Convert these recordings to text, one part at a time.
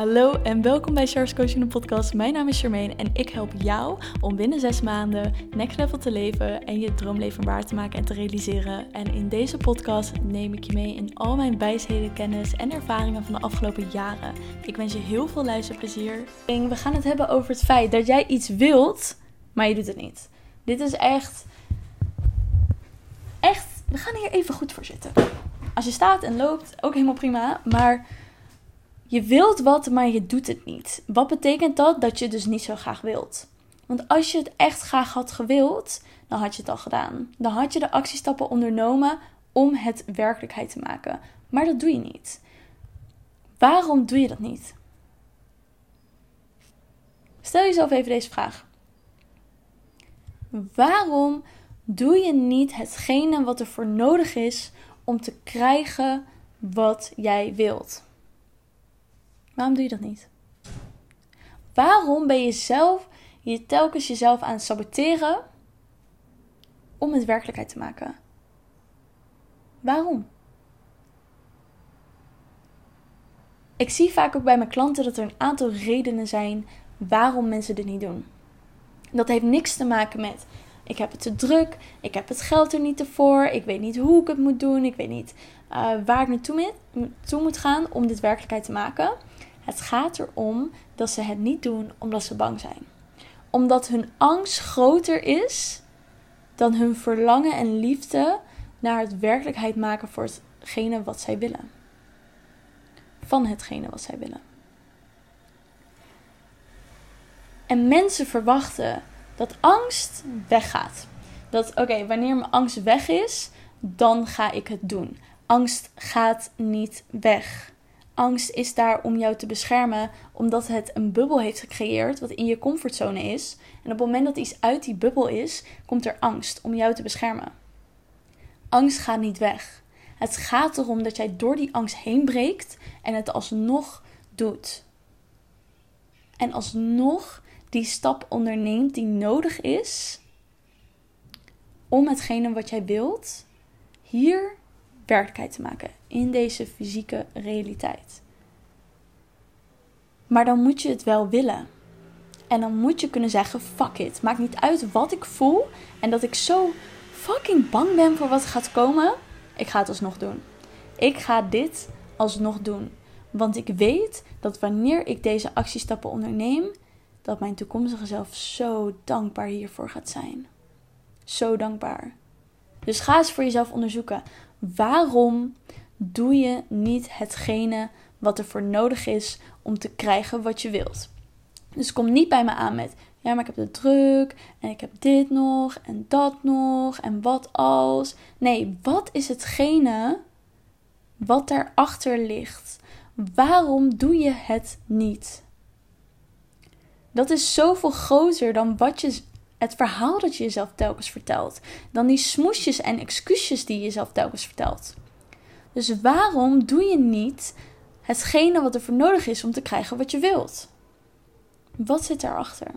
Hallo en welkom bij Charles Coaching podcast. Mijn naam is Charmaine en ik help jou om binnen zes maanden next level te leven en je droomleven waar te maken en te realiseren. En in deze podcast neem ik je mee in al mijn wijsheden, kennis en ervaringen van de afgelopen jaren. Ik wens je heel veel luisterplezier. We gaan het hebben over het feit dat jij iets wilt, maar je doet het niet. Dit is echt, echt, we gaan hier even goed voor zitten. Als je staat en loopt, ook helemaal prima, maar je wilt wat, maar je doet het niet. Wat betekent dat? Dat je dus niet zo graag wilt. Want als je het echt graag had gewild, dan had je het al gedaan. Dan had je de actiestappen ondernomen om het werkelijkheid te maken. Maar dat doe je niet. Waarom doe je dat niet? Stel jezelf even deze vraag. Waarom doe je niet hetgene wat er voor nodig is om te krijgen wat jij wilt? Waarom doe je dat niet? Waarom ben je zelf je telkens jezelf aan het saboteren om het werkelijkheid te maken? Waarom? Ik zie vaak ook bij mijn klanten dat er een aantal redenen zijn waarom mensen dit niet doen. Dat heeft niks te maken met ik heb het te druk, ik heb het geld er niet voor, ik weet niet hoe ik het moet doen, ik weet niet uh, waar ik naartoe toe moet gaan om dit werkelijkheid te maken. Het gaat erom dat ze het niet doen omdat ze bang zijn. Omdat hun angst groter is dan hun verlangen en liefde naar het werkelijkheid maken voor hetgene wat zij willen. Van hetgene wat zij willen. En mensen verwachten dat angst weggaat. Dat oké, wanneer mijn angst weg is, dan ga ik het doen. Angst gaat niet weg angst is daar om jou te beschermen, omdat het een bubbel heeft gecreëerd wat in je comfortzone is. En op het moment dat iets uit die bubbel is, komt er angst om jou te beschermen. Angst gaat niet weg. Het gaat erom dat jij door die angst heen breekt en het alsnog doet. En alsnog die stap onderneemt die nodig is om hetgene wat jij wilt hier werkelijkheid te maken in deze fysieke realiteit. Maar dan moet je het wel willen. En dan moet je kunnen zeggen: fuck it. Maakt niet uit wat ik voel. En dat ik zo fucking bang ben voor wat gaat komen. Ik ga het alsnog doen. Ik ga dit alsnog doen. Want ik weet dat wanneer ik deze actiestappen onderneem, dat mijn toekomstige zelf zo dankbaar hiervoor gaat zijn. Zo dankbaar. Dus ga eens voor jezelf onderzoeken. Waarom doe je niet hetgene wat er voor nodig is om te krijgen wat je wilt? Dus kom niet bij me aan met, ja, maar ik heb de druk en ik heb dit nog en dat nog en wat als. Nee, wat is hetgene wat daarachter ligt? Waarom doe je het niet? Dat is zoveel groter dan wat je het verhaal dat je jezelf telkens vertelt, dan die smoesjes en excuses die je jezelf telkens vertelt. Dus waarom doe je niet hetgene wat er voor nodig is om te krijgen wat je wilt? Wat zit daarachter?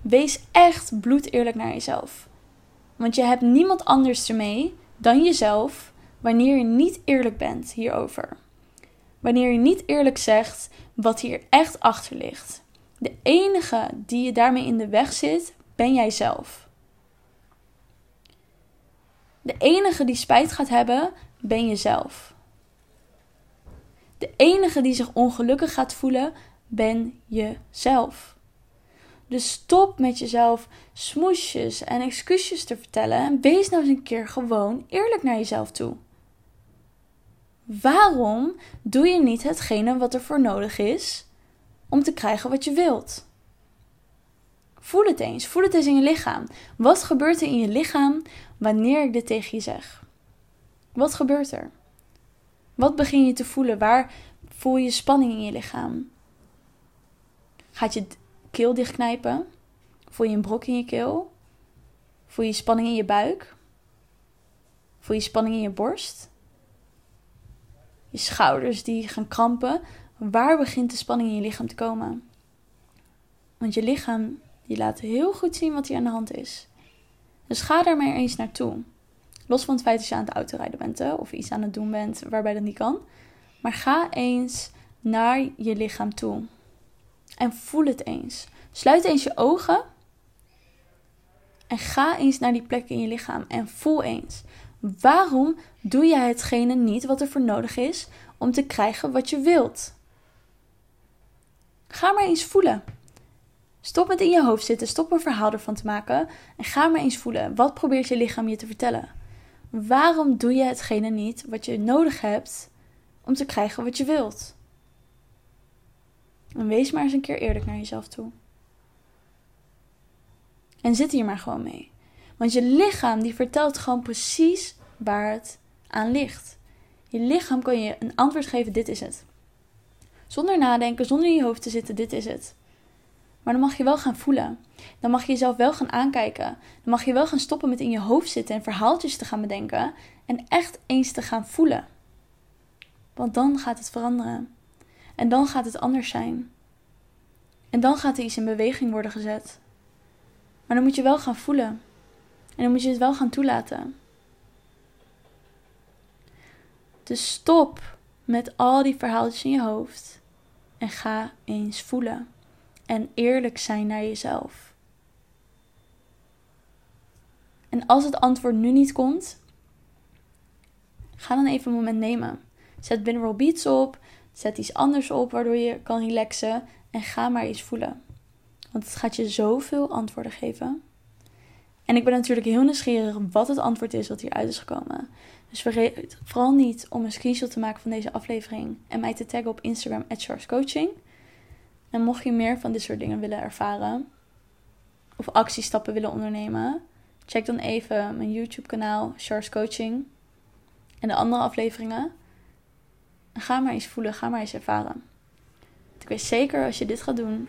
Wees echt bloedeerlijk naar jezelf. Want je hebt niemand anders ermee dan jezelf wanneer je niet eerlijk bent hierover. Wanneer je niet eerlijk zegt wat hier echt achter ligt. De enige die je daarmee in de weg zit, ben jijzelf. De enige die spijt gaat hebben, ben jezelf. De enige die zich ongelukkig gaat voelen, ben jezelf. Dus stop met jezelf smoesjes en excuses te vertellen en wees nou eens een keer gewoon eerlijk naar jezelf toe. Waarom doe je niet hetgene wat er voor nodig is om te krijgen wat je wilt? Voel het eens. Voel het eens in je lichaam. Wat gebeurt er in je lichaam wanneer ik dit tegen je zeg? Wat gebeurt er? Wat begin je te voelen? Waar voel je spanning in je lichaam? Gaat je keel dichtknijpen? Voel je een brok in je keel? Voel je spanning in je buik? Voel je spanning in je borst? Je schouders die gaan krampen. Waar begint de spanning in je lichaam te komen? Want je lichaam die laat heel goed zien wat hier aan de hand is. Dus ga daar maar eens naartoe. Los van het feit dat je aan het autorijden bent hè, of iets aan het doen bent waarbij dat niet kan. Maar ga eens naar je lichaam toe. En voel het eens. Sluit eens je ogen. En ga eens naar die plek in je lichaam en voel eens. Waarom doe jij hetgene niet wat er voor nodig is om te krijgen wat je wilt? Ga maar eens voelen. Stop met in je hoofd zitten, stop een verhaal ervan te maken en ga maar eens voelen. Wat probeert je lichaam je te vertellen? Waarom doe je hetgene niet wat je nodig hebt om te krijgen wat je wilt? En wees maar eens een keer eerlijk naar jezelf toe. En zit hier maar gewoon mee. Want je lichaam die vertelt gewoon precies waar het aan ligt. Je lichaam kan je een antwoord geven, dit is het. Zonder nadenken, zonder in je hoofd te zitten, dit is het. Maar dan mag je wel gaan voelen. Dan mag je jezelf wel gaan aankijken. Dan mag je wel gaan stoppen met in je hoofd zitten en verhaaltjes te gaan bedenken. En echt eens te gaan voelen. Want dan gaat het veranderen. En dan gaat het anders zijn. En dan gaat er iets in beweging worden gezet. Maar dan moet je wel gaan voelen. En dan moet je het wel gaan toelaten. Dus stop met al die verhaaltjes in je hoofd. En ga eens voelen. En eerlijk zijn naar jezelf. En als het antwoord nu niet komt, ga dan even een moment nemen. Zet binaural beats op. Zet iets anders op waardoor je kan relaxen. En ga maar eens voelen. Want het gaat je zoveel antwoorden geven. En ik ben natuurlijk heel nieuwsgierig wat het antwoord is wat hieruit is gekomen. Dus vergeet vooral niet om een screenshot te maken van deze aflevering en mij te taggen op Instagram Coaching. En mocht je meer van dit soort dingen willen ervaren of actiestappen willen ondernemen, check dan even mijn YouTube kanaal Charles Coaching en de andere afleveringen. En ga maar eens voelen, ga maar eens ervaren. Ik weet zeker als je dit gaat doen,